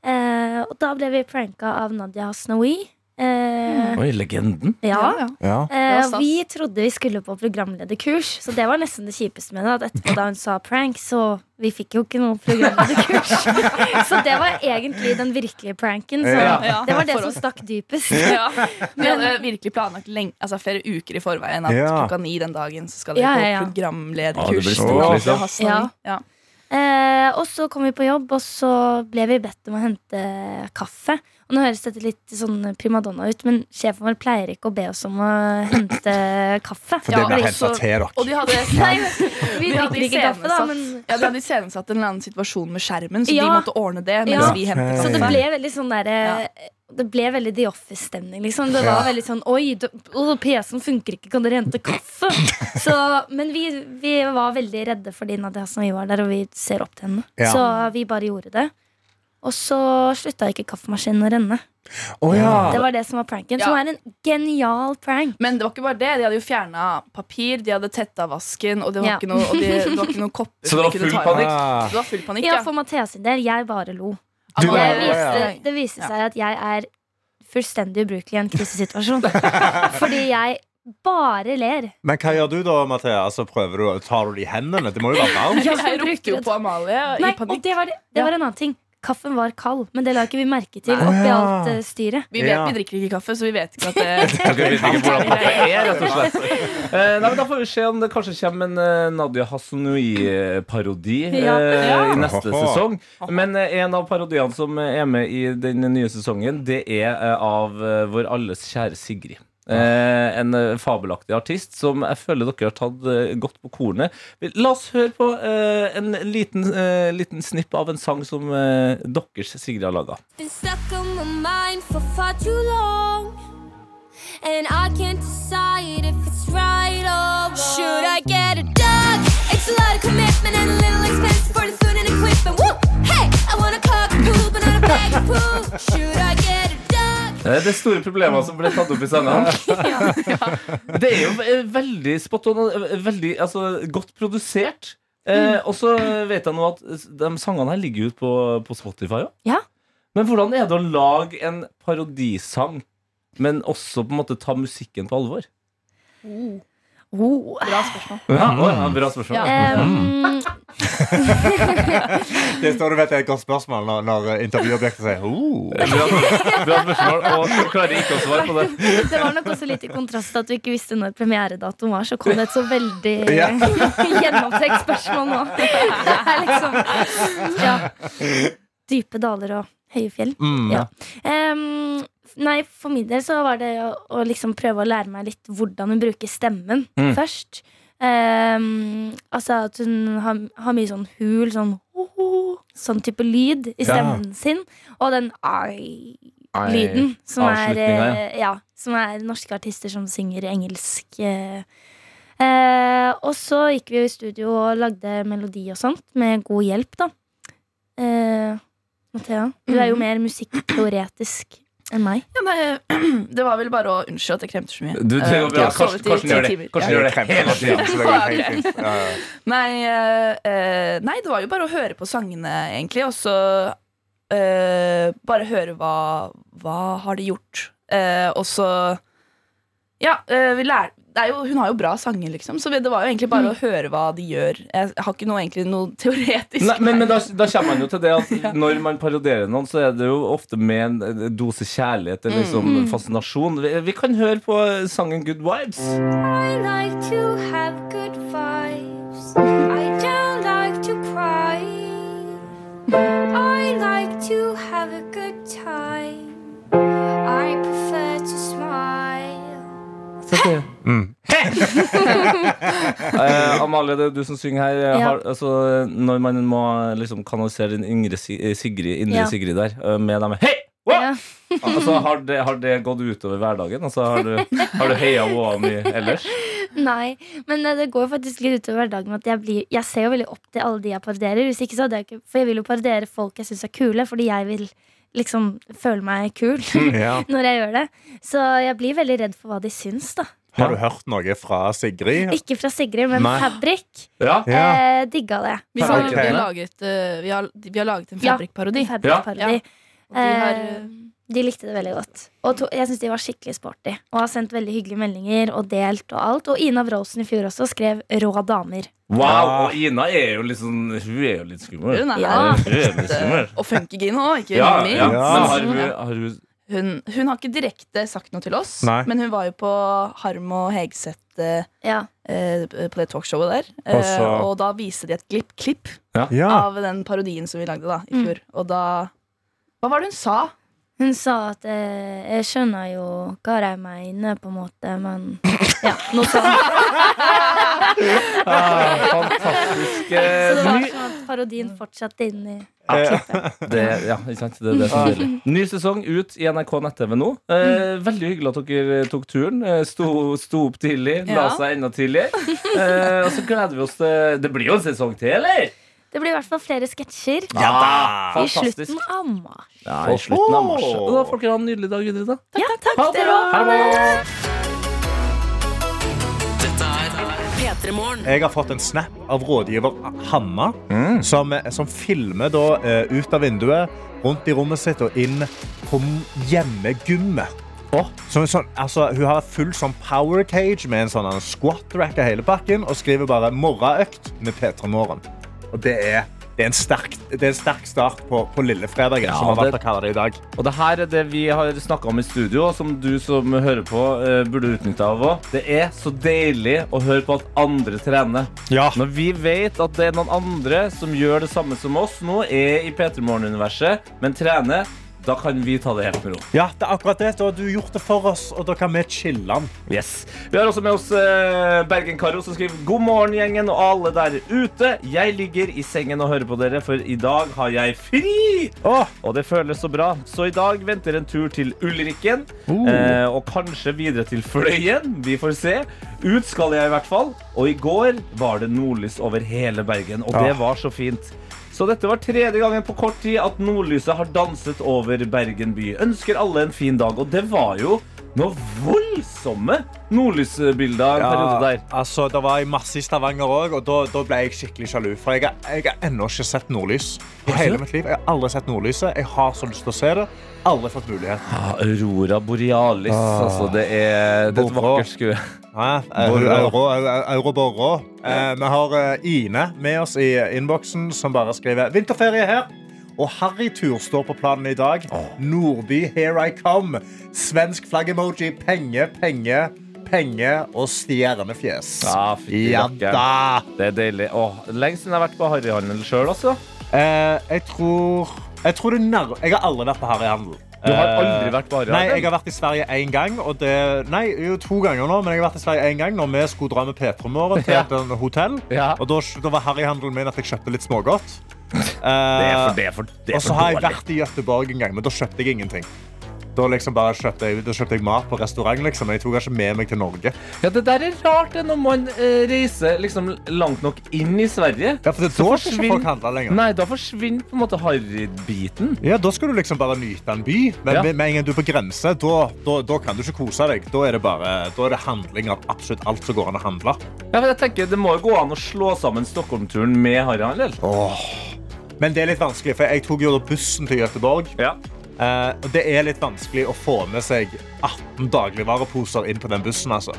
Eh, og da ble vi pranka av Nadia Hasnaoui. Eh, Oi, legenden. ja. ja. Ja. Eh, vi trodde vi skulle på programlederkurs, så det var nesten det kjipeste med det. At etterpå da hun sa prank, så vi fikk jo ikke noe programlederkurs. så det var egentlig den virkelige pranken. Så Ja. Ja, det var det for som oss. stakk dypest. Ja. Vi hadde virkelig planlagt lenge, altså flere uker i forveien at Ja. klokka ni den dagen så skal dere Ja, på ja, ja. Det blir stort, liksom. Ja. Eh, og så kom vi på jobb, og så ble vi bedt om å hente kaffe. Og nå høres dette litt sånn primadonna ut, men sjefen vår pleier ikke å be oss om å hente kaffe. For det Ja, henta så- til Og de hadde Nei, vi De hadde drikker ikke kaffe, da, men Ja, de hadde iscenesatt en eller annen situasjon med skjermen, så Ja. de måtte ordne det mens Ja. vi hentet kaffe. Så det ble veldig sånn derre Det ble veldig The Office-stemning. Liksom. Det var Ja. veldig sånn Oi, PC-en funker ikke, kan dere hente kaffe? Så, men vi, vi var veldig redde fordi Nadia vi var der, og vi ser opp til henne. Ja. Så vi bare gjorde det. Og så slutta ikke kaffemaskinen å renne. Oh, ja. Det var det som var pranken. Ja. Som er en genial prank. Men det var ikke bare det. De hadde jo fjerna papir, de hadde tetta vasken, og det var, Ja. ikke noe, og de, det var ikke noen kopper. Så det var de full panikk? Det var full panikk, Ja, ja. for Mathea sin del, jeg bare lo. Ja, viste, det viste seg at jeg er fullstendig ubrukelig i en krisesituasjon. Fordi jeg bare ler. Men hva gjør du da, Mathea? Altså, prøver du, tar du det i hendene? Det må jo være varmt. Ja, Jeg ropte jo på Amalie Nei, i panikk. og det var, det Ja. var en annen ting. Kaffen var kald. Men det la ikke vi merke til oppi alt uh, styret. Vi vet Ja. vi drikker ikke kaffe, så vi vet ikke at det Dere vet ikke hvordan kaffe er, rett og slett. Eh, nei, men Da får vi se om det kanskje kommer en eh, Nadia Hasanoui-parodi eh, Ja. Ja. i neste sesong. Men eh, en av parodiene som er med i den nye sesongen, det er eh, av eh, vår alles kjære Sigrid. Eh, en eh, fabelaktig artist som jeg føler dere har tatt eh, godt på kornet. La oss høre på eh, en liten, eh, liten snipp av en sang som eh, deres Sigrid har laga. been stuck on my mind for far too long. And I can't decide if it's right or wrong. Should I get a dog? It's a lot of commitment and a little expensive for the food and equipment. Woo! Hey, I want a cock poop and not a bag of poop. Should I Det er store problemer som ble tatt opp i sangene. Det er jo eh, veldig spot on, og, eh, veldig altså, godt produsert. Eh, og så vet jeg nå at de sangene her ligger ute på, på Spotify òg. Ja. Men hvordan er det å lage en parodisang, men også på en måte ta musikken på alvor? Oh. Bra spørsmål. Ja, ja, Bra spørsmål. Ja. Um, Det står du vet er et godt spørsmål når, når intervjuobjektet sier oh. Bra, bra spørsmål, og du klarer ikke å svare på det. det var nok også litt i kontrast til at du ikke visste når premieredatoen var, så kom det et så veldig Ja. gjennomtrekt spørsmål nå. Det er liksom Ja. Dype daler og høye fjell. Mm. Ja. Em, nei, for min del så var det å, å liksom prøve å lære meg litt hvordan hun bruker stemmen Mm. først. Um, altså at hun har, har mye sånn hul, sånn ho-ho, sånn type lyd i Ja. stemmen sin. Og den ai-lyden, som ja. eh, ja, som er norske artister som synger engelsk. Uh, uh, og så gikk vi i studio og lagde melodi og sånt, med god hjelp, da. Uh, Mathea, du er jo Mhm. mer musikkteoretisk enn meg. Ja, nei, det var vel bare å unnskylde at jeg kremter så mye. Du, det går bra. Karsten, Karsten gjør det. Karsten Ja. gjør det hele ja. Nei, eh, eh, nei, det var jo bare å høre på sangene, egentlig, og så uh, bare høre hva Hva har de gjort? Uh, og så Ja, uh, vi lær, det er jo, hun har jo bra sanger, liksom, så det var jo egentlig bare å høre hva de gjør. Jeg har ikke noe, egentlig noe teoretisk. Nei, men, men da, da kommer man jo til det at når man parodierer noen, så er det jo ofte med en dose kjærlighet eller liksom fascinasjon. Vi, vi kan høre på sangen Good Vibes. I like to have good vibes. I don't like to cry. I like to have a good time. I prefer to smile. Mm. Eh, Amalie, det er du som synger her. Ja. Har, altså, når man må liksom kanalisere den yngre Sigrid, indre Ja. Sigrid der, eh, med dem Hei! Ja. Altså, har, det, har det gått utover hverdagen? Altså, har du, har du heia Woa mye ellers? Nei, men eh, det går faktisk litt utover hverdagen at jeg, blir, jeg ser jo veldig opp til alle de jeg parodierer. Hvis ikke så hadde jeg ikke For jeg vil jo parodiere folk jeg syns er kule, fordi jeg vil liksom føle meg kul Ja. når jeg gjør det. Så jeg blir veldig redd for hva de syns, da. Har du hørt noe fra Sigrid? Ikke fra Sigrid, men Nei. Fabrik. Ja. Ja. Eh, digga det. Vi har, vi, har laget, uh, vi, har, vi har laget en Ja. Fabrik-parodi. De har, Eh, De likte det veldig godt. Og to, jeg syns de var skikkelig sporty. Og har sendt veldig hyggelige meldinger og delt og alt. Og Ina Wroldsen i fjor også skrev 'Rå damer'. Wow, og Ina er jo litt sånn Hun er jo litt skummel. hun er Ja. Hun er litt skummel. og funkygine òg, ikke Ja, minst. ja. Ja. Men har hun, har hun Hun, hun har ikke direkte sagt noe til oss, Nei. men hun var jo på Harm og Hegseth eh, Ja. eh, på det talkshowet der. Eh, Og så- og da viste de et klipp, klipp Ja. av den parodien som vi lagde da i Mm. fjor. Og da Hva var det hun sa? Hun sa at eh, jeg skjønner jo hva de mener, på en måte, men Ja, noe sånt. ah, Fantastisk. Så eh, det var sånn parodien fortsatte inn i Det, ja, ikke sant? Det det som er deilig. Ny sesong ut i NRK nett-TV nå. Eh, veldig hyggelig at dere tok turen. Eh, Sto, sto opp tidlig, la seg enda tidligere. Eh, og så gleder vi oss til Det blir jo en sesong til, eller? Det blir i hvert fall flere sketsjer Ja da! i slutten av mars. Ja, i slutten av mars. Da får dere ha en nydelig dag videre, da. Ja, takk, Ha det dere òg. Jeg har fått en snap av rådgiver Hanna, som, som filmer da, eh, ut av vinduet, rundt i rommet sitt og inn på hjemmegymmet. Så hun, sånn, altså, hun har full sånn power cage med en sånn squat rack av hele bakken og skriver bare 'morgenøkt med P3 Morgen'. Og det er det er en sterk, det er en sterk start på, på lillefredagen, Ja, som har vært det- å kalle det i dag. Og det her er det vi har snakka om i studio, og som du som hører på, uh, burde utnytte av òg. Det er så deilig å høre på at andre trener. Ja. Når vi vet at det er noen andre som gjør det samme som oss nå, er i P3 Morgen-universet, men trener, da kan vi ta det helt med ro. Ja, det er akkurat det. Da har du gjort det for oss, og da kan vi chille. Yes. Vi har også med oss eh, Bergen-Karo som skriver God morgen, gjengen og alle der ute. Jeg ligger i sengen og hører på dere, for i dag har jeg fri. Åh, Og det føles så bra. Så i dag venter en tur til Ulrikken. Eh, og kanskje videre til Fløyen. Vi får se. Ut skal jeg i hvert fall. Og i går var det nordlys over hele Bergen, og det var så fint. Så dette var tredje gangen på kort tid at nordlyset har danset over Bergen by. Ønsker alle en fin dag. Og det var jo noe voldsomme nordlysbilder en periode der. altså, det var masse i Stavanger òg, og da, da ble jeg skikkelig sjalu. For jeg, jeg har ennå ikke sett nordlys i hele mitt liv. Jeg har aldri sett nordlyset. Jeg har så lyst til å se det. Aldri fått mulighet. Ja, Aurora borealis. Ah. Altså, det er, det er et vakkert skue. Ja, Borå. Euro, euro, euro Borå. Eh, vi har eh, Ine med oss i innboksen, som bare skriver Vinterferie her. Og harrytur står på planen i dag. Nordby, here I come. Svensk flagg-emoji. Penge, penge, penge og stjernefjes. Ja, Ja da! Det er deilig. Åh, lenge siden jeg har vært på harryhandel sjøl, altså. Eh, jeg tror Jeg tror det nær... Jeg har aldri vært på harryhandel. Du har Eh, aldri vært på harryhandel? Nei, jeg har vært i Sverige én gang. Det, nei, jo to ganger nå, men jeg har vært i Sverige en gang når vi skulle dra med P3 Morgen til Ja. et hotell. Ja. Og da, da var harryhandelen min at jeg kjøpte litt smågodt. Det er for, det er for, det er og så har jeg vært i Göteborg en gang, men da kjøpte jeg ingenting. Da, liksom bare kjøpte jeg, da kjøpte jeg mat på restaurant, liksom. jeg tok ikke med meg til Norge. Ja, det der er rart det, når man eh, reiser liksom langt nok inn i Sverige. Ja, for det, da skal ikke folk handle lenger. Nei, da forsvinner på en måte harrybiten. Ja, Da skal du liksom bare nyte en by. Men Ja. med, med en gang du er på grense, da, da, da kan du ikke kose deg. Da er det bare da er det handling av absolutt alt som går an å handle. Ja, men jeg tenker, Det må jo gå an å slå sammen Stockholm-turen med harryhandel. Men det er litt vanskelig, for jeg tok jo da bussen til Göteborg. Ja. Eh, det er litt vanskelig å få med seg 18 dagligvareposer inn på den bussen. altså.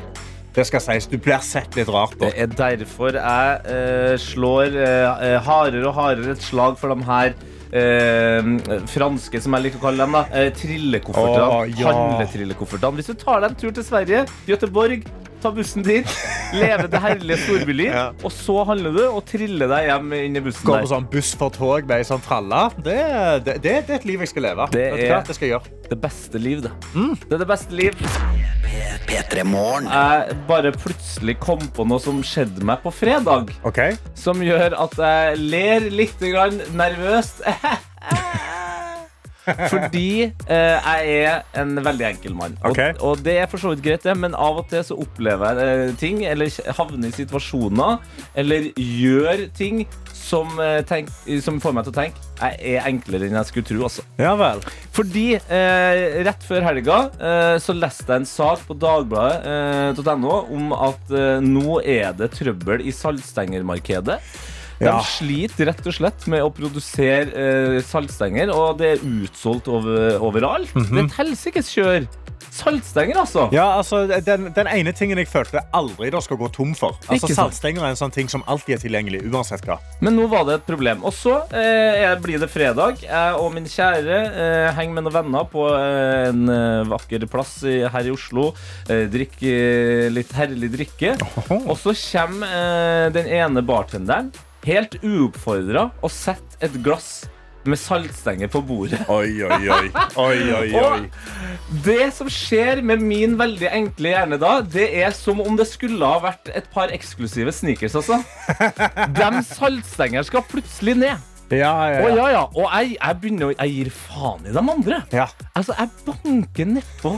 Det skal sies. Du blir sett litt rart på. Det er derfor jeg eh, slår eh, eh, hardere og hardere et slag for de her eh, franske, som jeg liker å kalle dem, da, eh, trillekoffertene. Ja. Handletrillekoffertene. Hvis du tar deg en tur til Sverige, Göteborg, ta bussen dit, leve det herlige storbyliv, Ja. og så handler du og triller deg hjem inn i bussen Gå på sånn buss for tog med ei sånn tralle. Det, det, det, det er et liv jeg skal leve. Det er- det skal jeg gjøre. Det beste liv, det. Det er det beste liv. P3 Jeg bare plutselig kom på noe som skjedde meg på fredag. Ok? som gjør at jeg ler litt grann nervøst. Fordi eh, jeg er en veldig enkel mann. Og, Ok. og det er for så vidt greit, det, men av og til så opplever jeg eh, ting, eller havner i situasjoner, eller gjør ting som, eh, tenk, som får meg til å tenke jeg er enklere enn jeg skulle tro. Altså. Ja vel. Fordi eh, rett før helga eh, så leste jeg en sak på dagbladet.no om at eh, nå er det trøbbel i saltstengermarkedet. De sliter rett og slett med å produsere eh, saltstenger, og det er utsolgt over, overalt. Det er et helsikes kjør. Saltstenger, altså. Ja, altså, den, den ene tingen jeg følte jeg aldri da skal gå tom for. Altså, Saltstenger er en sånn ting som alltid er tilgjengelig. uansett hva. Men nå var det et problem. Og så eh, blir det fredag. Jeg og min kjære eh, henger med noen venner på eh, en eh, vakker plass i, her i Oslo. Eh, drikker litt herlig drikke. Og så kommer eh, den ene bartenderen helt uoppfordra og sette et glass med saltstenger på bordet. Oi, oi, oi. oi, oi, oi. Det som skjer med min veldig enkle hjerne da, det er som om det skulle ha vært et par eksklusive sneakers, altså. De saltstengene skal plutselig ned. Ja, ja, ja. Og, ja, ja. Og jeg, jeg begynner å Jeg gir faen i de andre. ja. Altså, jeg banker nedpå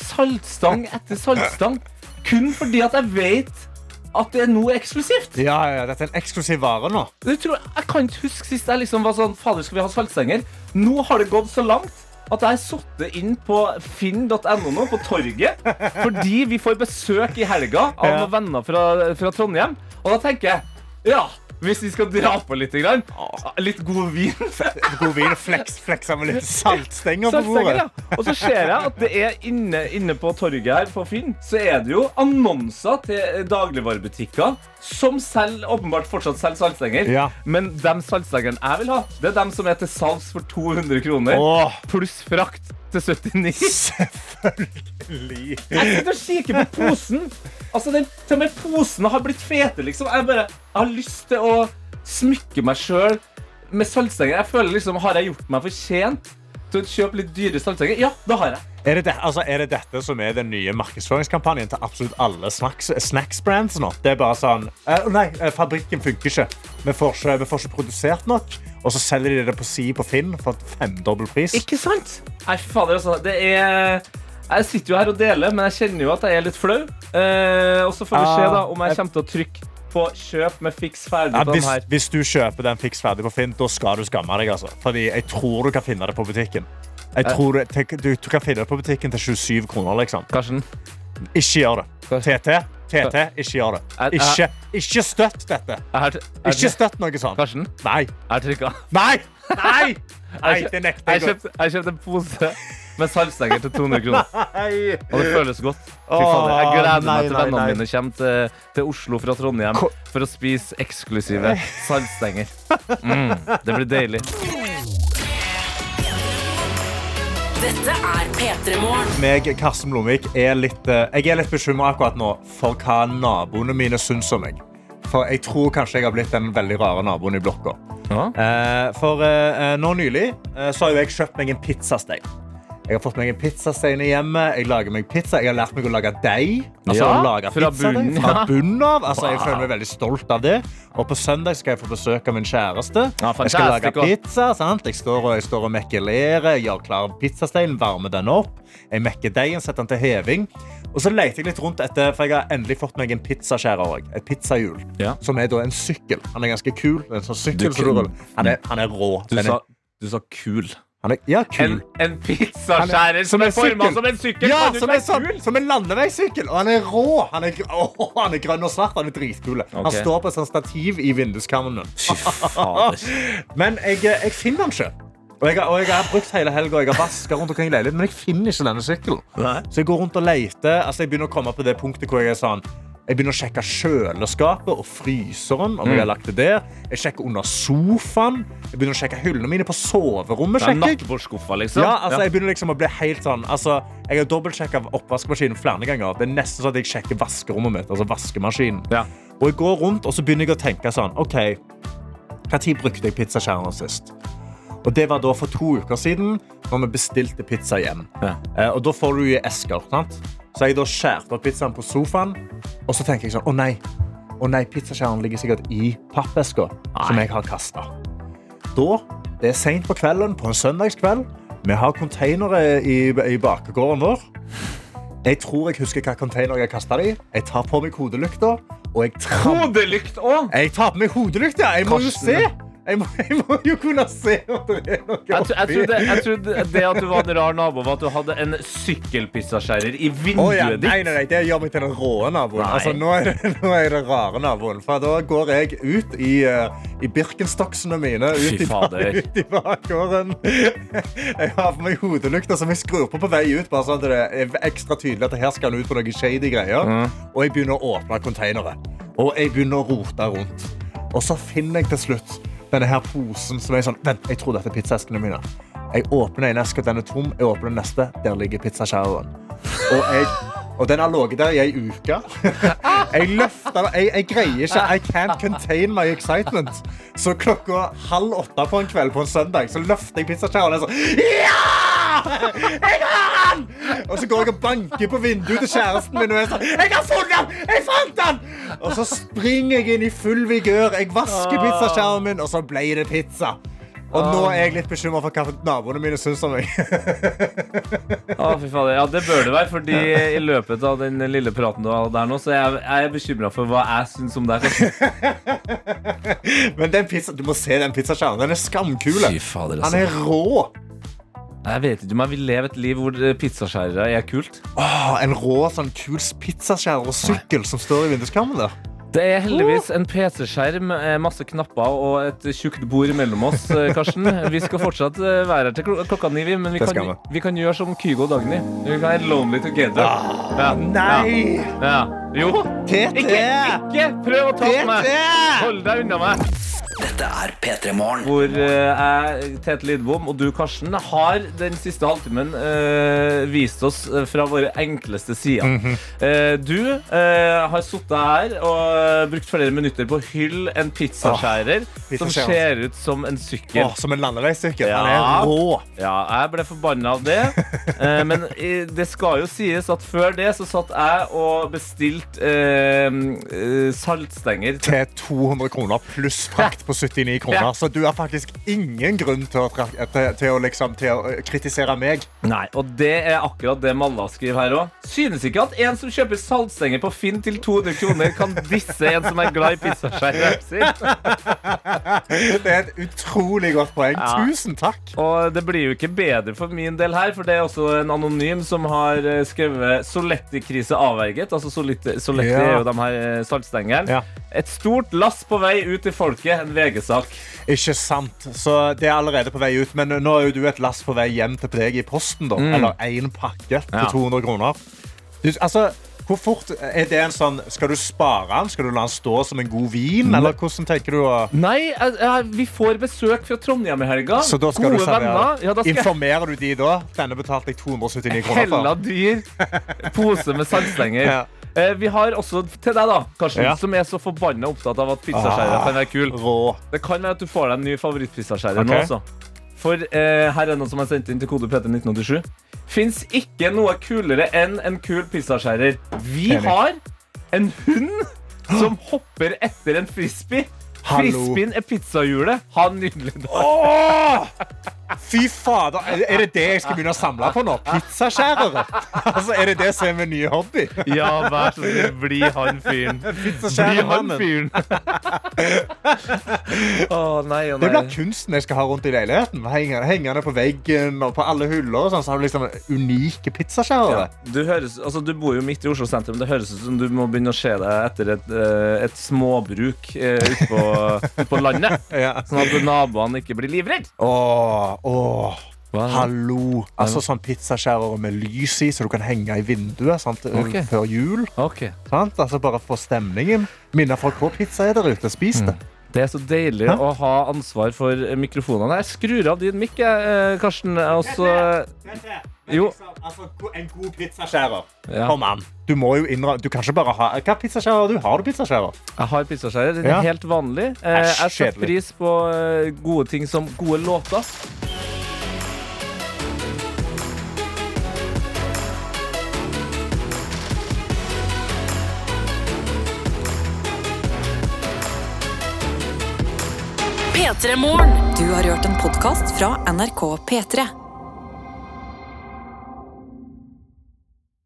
saltstang etter saltstang kun fordi at jeg vet at det er noe eksklusivt. Ja, ja, dette er en eksklusiv vare nå. Jeg, tror, jeg kan ikke huske sist jeg liksom var sånn Fader, skal vi ha saltstenger? Nå har det gått så langt at jeg sittet inn på finn.no nå, på torget, fordi vi får besøk i helga av noen venner fra, fra Trondheim. Og da tenker jeg Ja, hvis vi skal dra på litt, grann, litt god vin God vin, og fleksa med litt saltstenger på bordet. ja. Og så ser jeg at det er inne, inne på torget her på Finn, så er det jo annonser til dagligvarebutikker som selv, åpenbart fortsatt selger saltstenger. Ja. Men de saltstengene jeg vil ha, det er dem som er til salgs for 200 kroner. Pluss frakt til 79. selvfølgelig. Jeg sitter og kikker på posen. Altså, den, til og med posen har blitt fete, liksom. Jeg, bare, jeg har lyst til å smykke meg sjøl med saltstenger. Jeg føler liksom, Har jeg gjort meg fortjent til å kjøpe litt dyre saltstenger? Ja, det har jeg. Er det, det, altså, er det dette som er den nye markedsføringskampanjen til absolutt alle snacks, snacks-brands nå? Det er bare sånn eh, Nei, eh, fabrikken funker ikke. Vi får ikke, vi får ikke produsert nok. Og så selger de det på si på Finn for femdobbel pris. Ikke sant? Nei, fader, altså. Det er Jeg sitter jo her og deler, men jeg kjenner jo at jeg er litt flau. Eh, og så får vi se da om jeg kommer til å trykke på kjøp med fiks ferdig Ja, hvis, her. hvis du kjøper den fiks ferdig på Finn, da skal du skamme deg. Altså. Fordi jeg tror du kan finne det på butikken. Jeg tror du, du, du kan finne det på butikken til 27 kroner. liksom. Karsten, Ikke gjør det. TT, TT, ikke gjør det. Ikke, ikke støtt dette. Ikke støtt noe sånt. Karsten, Nei. jeg trykka. Nei! Nei! Nei, det nekter Jeg Kjøpt, jeg kjøpte en pose med saltstenger til 200 kroner. Og det føles godt. Jeg gleder meg til vennene mine kommer til, til Oslo fra Trondheim for å spise eksklusive saltstenger. Mm, det blir deilig. Dette er P3 Morgen. meg, Karsten Blomvik, er litt, eh, jeg er litt bekymra akkurat nå for hva naboene mine syns om meg. For jeg tror kanskje jeg har blitt den veldig rare naboen i blokka. Ja. Eh, for eh, nå nylig eh, så har jo jeg kjøpt meg en pizzastein. Jeg har fått meg en pizzastein i hjemmet. Jeg lager meg pizza. Jeg har lært meg å lage deig. Altså, Ja, å lage fra bunnen, fra ja. bunnen av. Altså, jeg føler meg veldig stolt av det. Og på søndag skal jeg få besøk av min kjæreste. Ja, jeg skal lage pizza. Sant? Jeg står og, jeg står og mekker lere, gjør klar pizzasteinen, varmer den opp. Jeg mekker deigen, setter den til heving. Og så leter jeg litt rundt etter, for jeg har endelig fått meg en pizzaskjærer òg. Et pizzahjul. Ja. Som er da en sykkel. Han er ganske kul. En sånn sykkel, Du så du. Han, er, han er rå. Du sa, du sa kul. Han er, ja, kul. En, en pizzaskjærer som Som er en forma som en sykkel! Ja, som er sånn, som en landeveissykkel. Og han er rå. Han er, oh, han er grønn og svart. Han er dritkul. Han står på et sånt stativ i vinduskarmen. Men jeg, eh, jeg finner den ikke. Og jeg, har- og jeg har brukt hele helga og jeg har vaska rundt omkring i leiligheten, men jeg finner ikke denne sykkelen. Så jeg går rundt og leter. Altså, jeg begynner å komme på det punktet hvor jeg er sånn jeg begynner å sjekke kjøleskapet og fryseren. om jeg har lagt det der. Jeg sjekker under sofaen. Jeg begynner å sjekke hyllene mine på soverommet. Det er nattbordskuffa, liksom. Ja, altså, jeg begynner liksom å bli helt sånn altså, Jeg har dobbeltsjekka oppvaskmaskinen flere ganger. Det er nesten sånn at jeg sjekker vaskerommet mitt. Altså vaskemaskinen. Ja. Og jeg går rundt og så begynner jeg å tenke sånn OK, når brukte jeg pizzaskjæreren sist? Og Det var da for to uker siden, når vi bestilte pizza hjem. Ja. Eh, og Da får du i esker. sant? Så jeg da skjærte opp pizzaen på sofaen, og så tenker jeg sånn Å nei, å nei pizzaskjæren ligger sikkert i pappeska som jeg har kasta. Da, det er seint på kvelden på en søndagskveld. Vi har containere i, i bakegården vår. Jeg tror jeg husker hva container jeg kasta det i. Jeg tar på meg hodelykta, og jeg tramper Hodelykt òg! jeg tar på meg hodelykta. Jeg må jo se. Jeg må, jeg må jo kunne se om det er noe Jeg, jeg, oppi. trodde, jeg trodde det at du var en rar nabo, var at du hadde en sykkelpizzaskjærer i vinduet vinduet ja. ditt. Nei, nei, nei, det gjør meg til den rå naboen. Altså, nå, er det, nå er jeg den rare naboen. For da går jeg ut i, uh, i Birkenstocksene mine. Ut i, ut i bakgården. Jeg har på meg hodelykta som jeg skrur på på vei ut. Bare sånn at det er ekstra tydelig at her skal han ut på noen shady greier. Og jeg begynner å åpne konteinere. Og jeg begynner å rote rundt. Og så finner jeg til slutt denne her posen som er sånn Vent, jeg tror dette er pizzaeskene mine. Jeg åpner en eske, den er tom. Jeg åpner den neste. Der ligger pizzaskjæreren. Og, og den har ligget der i ei uke. Jeg løfter. Jeg, jeg greier ikke. I can't contain my excitement. Så klokka halv åtte på en kveld på en søndag så løfter jeg pizzaskjæreren er sånn Ja! Jeg har han! Og så går jeg og banker på vinduet til kjæresten min og er sånn Jeg har funnet han! Jeg fant han! Og så springer jeg inn i full vigør. Jeg vasker pizzaskjermen, min, og så ble det pizza. Og nå er jeg litt bekymra for hva naboene mine syns om meg. Å, fy faen Ja, det bør det være, fordi i løpet av den lille praten du har der nå, så er jeg, jeg bekymra for hva jeg syns om deg. Men den pizza, du må se den pizzaskjæren. Den er skamkul. Han er rå. Jeg vet ikke om jeg vil leve et liv hvor eh, pizzaskjærere er kult. Åh, en rå, sånn kul pizzaskjærer og sykkel som står i vinduskarmen der. Det er heldigvis en PC-skjerm, masse knapper og et tjukt bord mellom oss, eh, Karsten. Vi skal fortsatt eh, være her til klo- klokka ni, vi, men vi kan, vi kan gjøre som Kygo og Dagny. Vi kan være lonely together. Ja. Nei! Ja. ja. Jo. Ikke, ikke prøv å ta på meg! Hold deg unna meg. Dette er P3 Morgen. Hvor eh, jeg, Tete Lidbom og du, Karsten, har den siste halvtimen eh, vist oss eh, fra våre enkleste sider. Mhm. Eh, du eh, har sittet her og eh, brukt flere minutter på å hylle en pizzaskjærer som ser ut som en sykkel. Oh, som en landeveissykkel. Ja. Er rå. Ja, jeg ble forbanna av det. Eh, men det skal jo sies at før det så satt jeg og bestilte saltstenger Til 200 kroner pluss frakt på 79 kroner. Ja. Så du har faktisk ingen grunn til å, til, til å, liksom, til å eh, kritisere meg. Nei, og det er akkurat det Malla skriver her òg. Synes ikke at en som kjøper saltstenger på Finn til 200 kroner, kan disse en som er glad i pizzaskjærer sin. Det er et utrolig godt poeng. Ja. Tusen takk. Og det blir jo ikke bedre for min del her, for det er også en anonym som har eh, skrevet 'Soletti-krise avverget'. Altså Soletti, Soletti Ja. er jo de her eh, saltstengene. Ja. Et stort lass på vei ut til folket. En VG-sak. Ikke sant. Så det er allerede på vei ut. Men nå er jo du et lass på vei hjem til deg i posten, da. Eller én pakke til Ja. 200 kroner. Du, altså, hvor fort er det en sånn Skal du spare den? Skal du la den stå som en god vin? Eller hvordan tenker du å Nei, vi får besøk fra Trondheim i helga. Så da skal Gode du venner. Ja, skal Informerer du de da? Denne betalte jeg 279 kroner for. hella dyr pose med saltstenger. Ja. Eh, vi har også til deg, da, Karsten, Ja. som er så forbanna opptatt av at pizzaskjærer Ah. kan være kul. Rå. Det kan være at du får deg en ny favorittpizzaskjærer Ok. nå, altså. For eh, her er noe som er sendt inn til kode PT1987. Fins ikke noe kulere enn en kul pizzaskjærer. Vi Enig. har en hund som hopper etter en frisbee. Hallo. Frisbeen er pizzahjulet. Ha en nydelig dag. Åh! Fy fader. Er det det jeg skal begynne å samle på nå? Pizzaskjærere? Altså, er det det som er min nye hobby? Ja, vær så snill, bli han fyren. Bli han nei, fyren. Å nei Det nei. blir kunsten jeg skal ha rundt i leiligheten. Hengende, hengende på veggen og på alle hyller. Sånn, så har du liksom unike pizzaskjærere. Ja, du, høres, altså, du bor jo midt i Oslo sentrum. Det høres ut som du må begynne å se deg etter et, eh, et småbruk eh, ute på, ut på landet. Ja. Sånn at naboene ikke blir livredde. Åh, åh. Hva? Hallo. Altså sånn pizzaskjærere med lys i, så du kan henge i vinduet sant? okay. før jul. Okay. Sant? Altså Bare få stemningen. Minne folk på pizza er der ute. Spis det. Det er så deilig Hæ? å ha ansvar for mikrofonene. Jeg skrur av din mikk, jeg, eh, Karsten. Og så Jo. Altså, en god pizzaskjærer. Ja. Kom an. Du må jo innrømme Du kan ikke bare ha Hva pizzaskjærer du? Har du pizzaskjærer? Jeg har pizzaskjærer. Den Ja. er helt vanlig. Eh, jeg setter pris på eh, gode ting som gode låter. Du har hørt en podkast fra NRK P3.